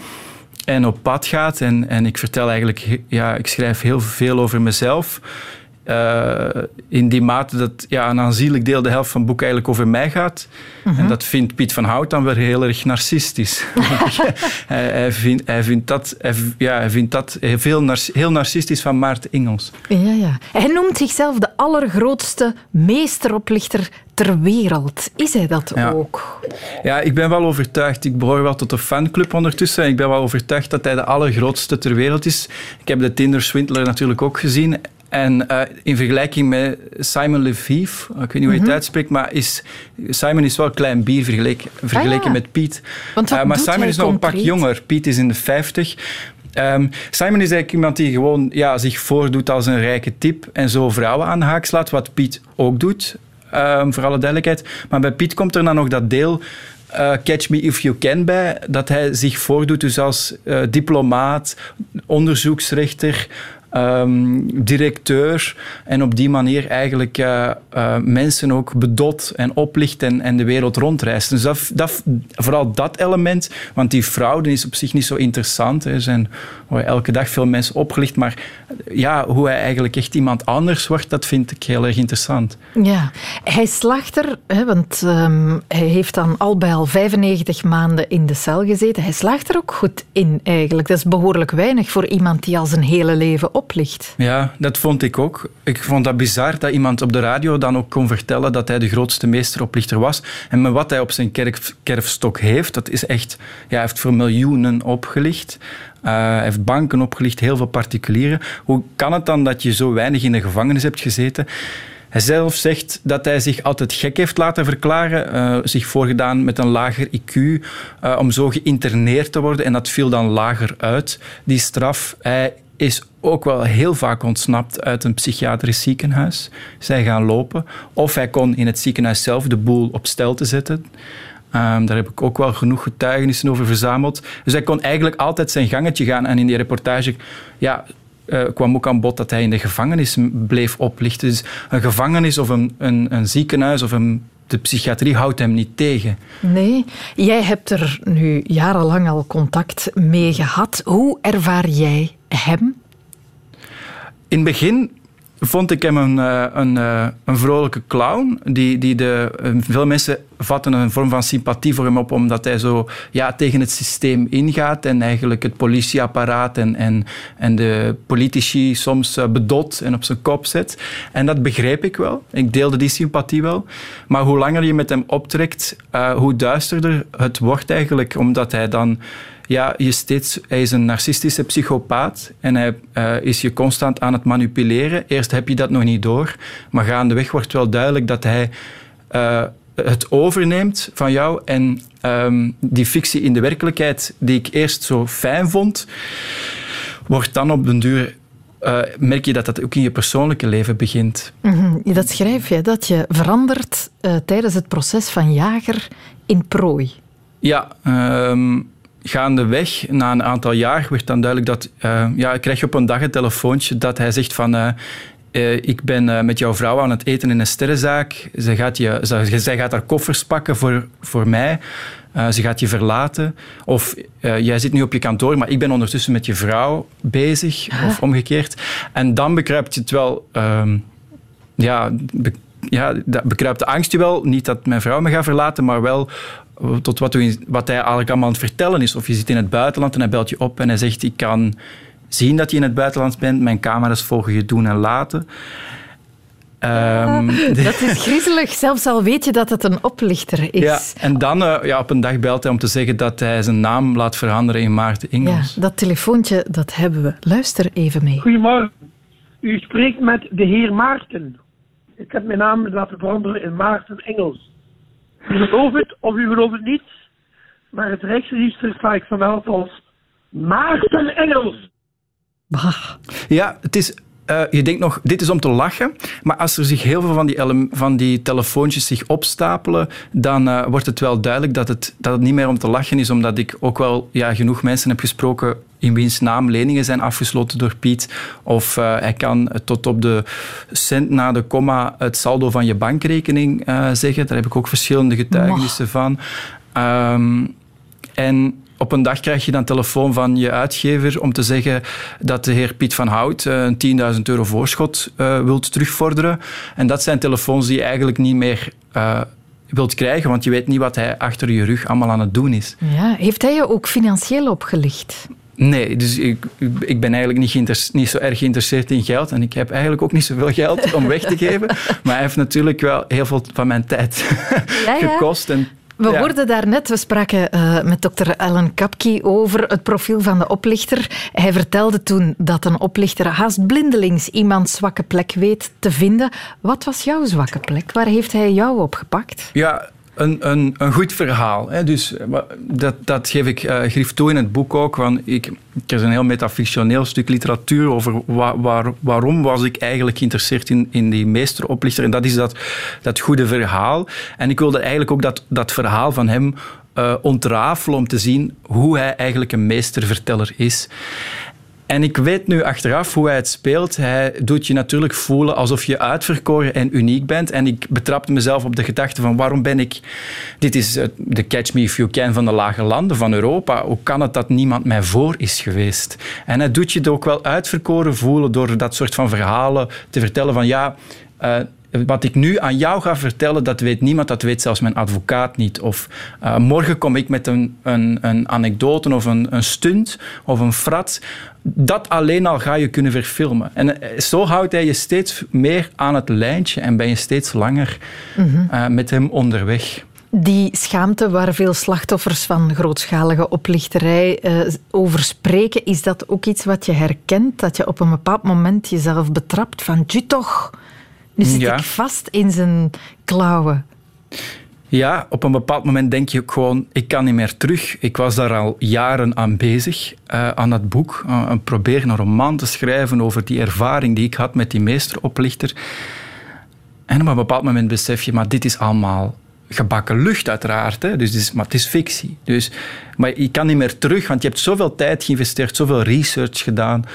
en op pad gaat. En, en ik vertel eigenlijk, ja, ik schrijf heel veel over mezelf. Eh, in die mate dat ja, een aanzienlijk deel, de helft van het boek, eigenlijk over mij gaat. Mhm. En dat vindt Piet van Hout dan weer heel erg narcistisch. hij, hij, vindt, hij, vindt dat, hij, ja, hij vindt dat nar- heel narcistisch van Maarten Engels. Ja, ja. Hij noemt zichzelf de allergrootste meesteroplichter ter wereld. Is hij dat Ja. ook? Ja, ik ben wel overtuigd. Ik behoor wel tot de fanclub ondertussen. Ik ben wel overtuigd dat hij de allergrootste ter wereld is. Ik heb de Tinder Swindler natuurlijk ook gezien. En eh, in vergelijking met Simon Leviev, ik weet niet hoe je het Mhm. uitspreekt, maar is, Simon is wel klein bier vergeleken, vergeleken Ah, ja. met Piet. Eh, maar Simon is nog een pak jonger. Piet is in de 50. Ehm, Simon is eigenlijk iemand die gewoon ja, zich voordoet als een rijke tip en zo vrouwen aan de haak slaat, wat Piet ook doet, ehm, voor alle duidelijkheid. Maar bij Piet komt er dan nog dat deel eh, Catch Me If You Can bij, dat hij zich voordoet dus als diplomaat, onderzoeksrechter, ehm, directeur en op die manier eigenlijk eh, eh, mensen ook bedot en oplicht en, en de wereld rondreist. Dus dat, dat, vooral dat element, want die fraude is op zich niet zo interessant. Er zijn worden elke dag veel mensen opgelicht, maar ja, hoe hij eigenlijk echt iemand anders wordt, dat vind ik heel erg interessant. Ja, hij slaagt er, hè, want ehm, hij heeft dan al bij al 95 maanden in de cel gezeten. Hij slaagt er ook goed in eigenlijk. Dat is behoorlijk weinig voor iemand die al zijn hele leven Ja, dat vond ik ook. Ik vond dat bizar dat iemand op de radio dan ook kon vertellen dat hij de grootste meesteroplichter was. En met wat hij op zijn kerf, kerfstok heeft, dat is echt... Ja, hij heeft voor miljoenen opgelicht. Eh, hij heeft banken opgelicht, heel veel particulieren. Hoe kan het dan dat je zo weinig in de gevangenis hebt gezeten? Hij zelf zegt dat hij zich altijd gek heeft laten verklaren, eh, zich voorgedaan met een lager IQ, eh, om zo geïnterneerd te worden. En dat viel dan lager uit, die straf. Hij is ook wel heel vaak ontsnapt uit een psychiatrisch ziekenhuis. Zij gaan lopen. Of hij kon in het ziekenhuis zelf de boel op stel te zetten. Ehm, daar heb ik ook wel genoeg getuigenissen over verzameld. Dus hij kon eigenlijk altijd zijn gangetje gaan. En in die reportage ja, eh, kwam ook aan bod dat hij in de gevangenis bleef oplichten. Dus een gevangenis of een, een, een ziekenhuis of een, de psychiatrie houdt hem niet tegen. Nee, jij hebt er nu jarenlang al contact mee gehad. Hoe ervaar jij hem? In het begin vond ik hem een, eh, een, eh, een vrolijke clown. Die, die de, eh, veel mensen vatten een vorm van sympathie voor hem op, omdat hij zo ja, tegen het systeem ingaat en eigenlijk het politieapparaat en, en, en de politici soms bedot en op zijn kop zet. En dat begreep ik wel. Ik deelde die sympathie wel. Maar hoe langer je met hem optrekt, hoe duisterder het wordt eigenlijk, omdat hij dan ja, je steeds, hij is een narcistische psychopaat en hij uh, is je constant aan het manipuleren. Eerst heb je dat nog niet door, maar gaandeweg wordt wel duidelijk dat hij uh, het overneemt van jou en um, die fictie in de werkelijkheid, die ik eerst zo fijn vond, wordt dan op den duur uh, merk je dat dat ook in je persoonlijke leven begint. Mm -hmm. Dat schrijf je, dat je verandert uh, tijdens het proces van jager in prooi. Ja, um, gaandeweg, na een aantal jaar, werd dan duidelijk dat... Uh, ja, ik krijg op een dag een telefoontje dat hij zegt van... ik ben met jouw vrouw aan het eten in een sterrenzaak. Zij gaat, je, zij, zij gaat haar koffers pakken voor, voor mij. Ze gaat je verlaten. Of jij zit nu op je kantoor, maar ik ben ondertussen met je vrouw bezig. Huh? Of omgekeerd. En dan bekruipt je het wel... Um, ja, be, ja, dat bekruipt de angst je wel. Niet dat mijn vrouw me gaat verlaten, maar wel tot wat, u, wat hij eigenlijk allemaal aan het vertellen is. Of je zit in het buitenland en hij belt je op en hij zegt... Ik kan zien dat je in het buitenland bent. Mijn camera's volgen je doen en laten. Um, dat is griezelig, zelfs al weet je dat het een oplichter is. Ja, en dan uh, ja, op een dag belt hij om te zeggen dat hij zijn naam laat veranderen in Maarten Engels. Ja, dat telefoontje, dat hebben we. Luister even mee. Goedemorgen. U spreekt met de heer Maarten. Ik heb mijn naam laten veranderen in Maarten Engels. U gelooft het of u gelooft het niet, maar het Rijksregister sta ik vermeld als Maarten Engels. Bah. Ja, het is uh, je denkt nog, dit is om te lachen. Maar als er zich heel veel van die, van die telefoontjes zich opstapelen, dan uh, wordt het wel duidelijk dat het, dat het niet meer om te lachen is. Omdat ik ook wel ja, genoeg mensen heb gesproken in wiens naam leningen zijn afgesloten door Piet. Of uh, hij kan tot op de cent na de komma het saldo van je bankrekening zeggen. Daar heb ik ook verschillende getuigenissen van. Um, en op een dag krijg je dan telefoon van je uitgever om te zeggen dat de heer Piet van Hout een 10.000 euro voorschot uh, wilt terugvorderen. En dat zijn telefoons die je eigenlijk niet meer uh, wilt krijgen, want je weet niet wat hij achter je rug allemaal aan het doen is. Ja, heeft hij je ook financieel opgelicht? Nee, dus ik, ik ben eigenlijk niet, niet, zo erg geïnteresseerd in geld. En ik heb eigenlijk ook niet zoveel geld om weg te geven. Maar hij heeft natuurlijk wel heel veel van mijn tijd ja, ja. gekost. En we ja. hoorden daarnet, we spraken uh, met dokter Alan Kapke over het profiel van de oplichter. Hij vertelde toen dat een oplichter haast blindelings iemands zwakke plek weet te vinden. Wat was jouw zwakke plek? Waar heeft hij jou opgepakt? Ja, een, een, een goed verhaal. Hè. Dus, dat, dat geef ik uh, grief toe in het boek ook. Want ik, er is een heel metafictioneel stuk literatuur over wa, waar, waarom was ik eigenlijk geïnteresseerd in, in die meesteroplichter. En dat is dat, dat goede verhaal. En ik wilde eigenlijk ook dat, dat verhaal van hem uh, ontrafelen om te zien hoe hij eigenlijk een meesterverteller is. En ik weet nu achteraf hoe hij het speelt. Hij doet je natuurlijk voelen alsof je uitverkoren en uniek bent. En ik betrapte mezelf op de gedachte van waarom ben ik... Dit is de Catch Me If You Can van de lage landen van Europa. Hoe kan het dat niemand mij voor is geweest? En hij doet je ook wel uitverkoren voelen door dat soort van verhalen te vertellen van ja... Uh, wat ik nu aan jou ga vertellen, dat weet niemand, dat weet zelfs mijn advocaat niet. Of uh, morgen kom ik met een, een, een anekdote of een, een stunt of een frat. Dat alleen al ga je kunnen verfilmen. En uh, zo houdt hij je steeds meer aan het lijntje en ben je steeds langer mm -hmm. uh, met hem onderweg. Die schaamte waar veel slachtoffers van grootschalige oplichterij uh, over spreken, is dat ook iets wat je herkent? Dat je op een bepaald moment jezelf betrapt van, je toch... Nu zit ja. ik vast in zijn klauwen. Ja, op een bepaald moment denk je ook gewoon, ik kan niet meer terug. Ik was daar al jaren aan bezig, uh, aan dat boek. Uh, probeer een roman te schrijven over die ervaring die ik had met die meesteroplichter. En op een bepaald moment besef je, maar dit is allemaal gebakken lucht uiteraard. Hè? Dus het is, maar het is fictie. Dus, maar je kan niet meer terug, want je hebt zoveel tijd geïnvesteerd, zoveel research gedaan,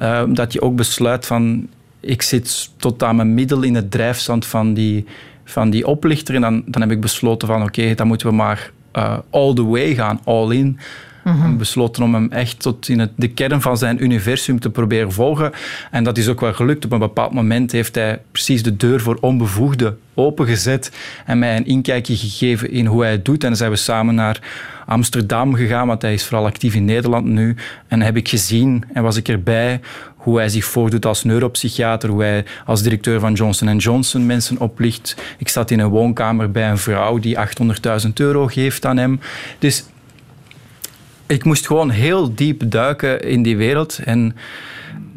uh, dat je ook besluit van, ik zit tot aan mijn middel in het drijfzand van die, van die oplichter. En dan, dan heb ik besloten van oké, okay, dan moeten we maar uh, all the way gaan, all in. Mm -hmm. besloten om hem echt tot in het, de kern van zijn universum te proberen volgen. En dat is ook wel gelukt. Op een bepaald moment heeft hij precies de deur voor onbevoegden opengezet en mij een inkijkje gegeven in hoe hij het doet. En dan zijn we samen naar Amsterdam gegaan, want hij is vooral actief in Nederland nu. En heb ik gezien en was ik erbij hoe hij zich voordoet als neuropsychiater, hoe hij als directeur van Johnson Johnson mensen oplicht. Ik zat in een woonkamer bij een vrouw die 800.000 euro geeft aan hem. Dus ik moest gewoon heel diep duiken in die wereld. En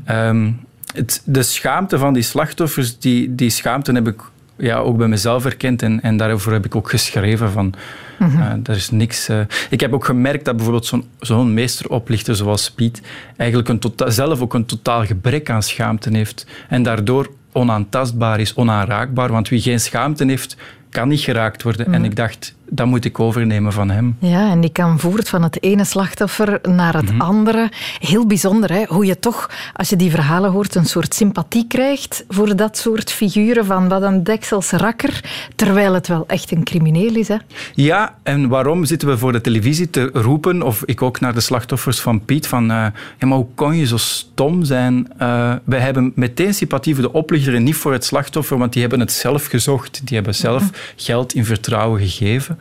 ehm, het, de schaamte van die slachtoffers, die, die schaamte heb ik ja, ook bij mezelf herkend. En, en daarover heb ik ook geschreven van... Mhm. eh, er is niks... eh. Ik heb ook gemerkt dat bijvoorbeeld zo'n zo'n meesteroplichter zoals Piet eigenlijk een tota- zelf ook een totaal gebrek aan schaamte heeft. En daardoor onaantastbaar is, onaanraakbaar. Want wie geen schaamte heeft, kan niet geraakt worden. En Mhm. ik dacht, dat moet ik overnemen van hem. Ja, en die kan voort van het ene slachtoffer naar het Mhm. andere. Heel bijzonder, hè? hoe je toch, als je die verhalen hoort, een soort sympathie krijgt voor dat soort figuren van wat een deksels rakker, terwijl het wel echt een crimineel is. Hè? Ja, en waarom zitten we voor de televisie te roepen, of ik ook naar de slachtoffers van Piet, van eh, ja, maar hoe kon je zo stom zijn? Eh, wij hebben meteen sympathie voor de oplichter en niet voor het slachtoffer, want die hebben het zelf gezocht. Die hebben zelf Mhm. geld in vertrouwen gegeven.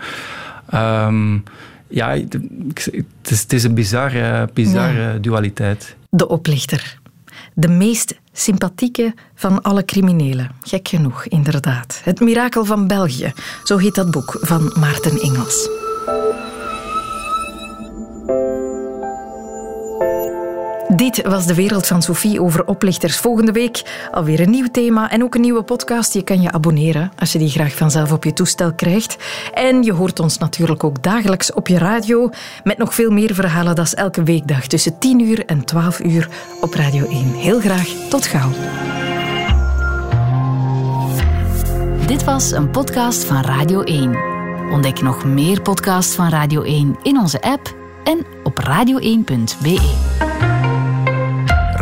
Ehm, ja, ik- het is, het is een bizarre, bizarre dualiteit. De oplichter. De meest sympathieke van alle criminelen. Gek genoeg, inderdaad. Het mirakel van België. Zo heet dat boek van Maarten Engels. Dit was de wereld van Sophie over oplichters. Volgende week alweer een nieuw thema en ook een nieuwe podcast. Je kan je abonneren als je die graag vanzelf op je toestel krijgt. En je hoort ons natuurlijk ook dagelijks op je radio met nog veel meer verhalen. Dat is elke weekdag tussen 10 uur en 12 uur op Radio 1. Heel graag, tot gauw. Dit was een podcast van Radio 1. Ontdek nog meer podcasts van Radio 1 in onze app en op radio1.be.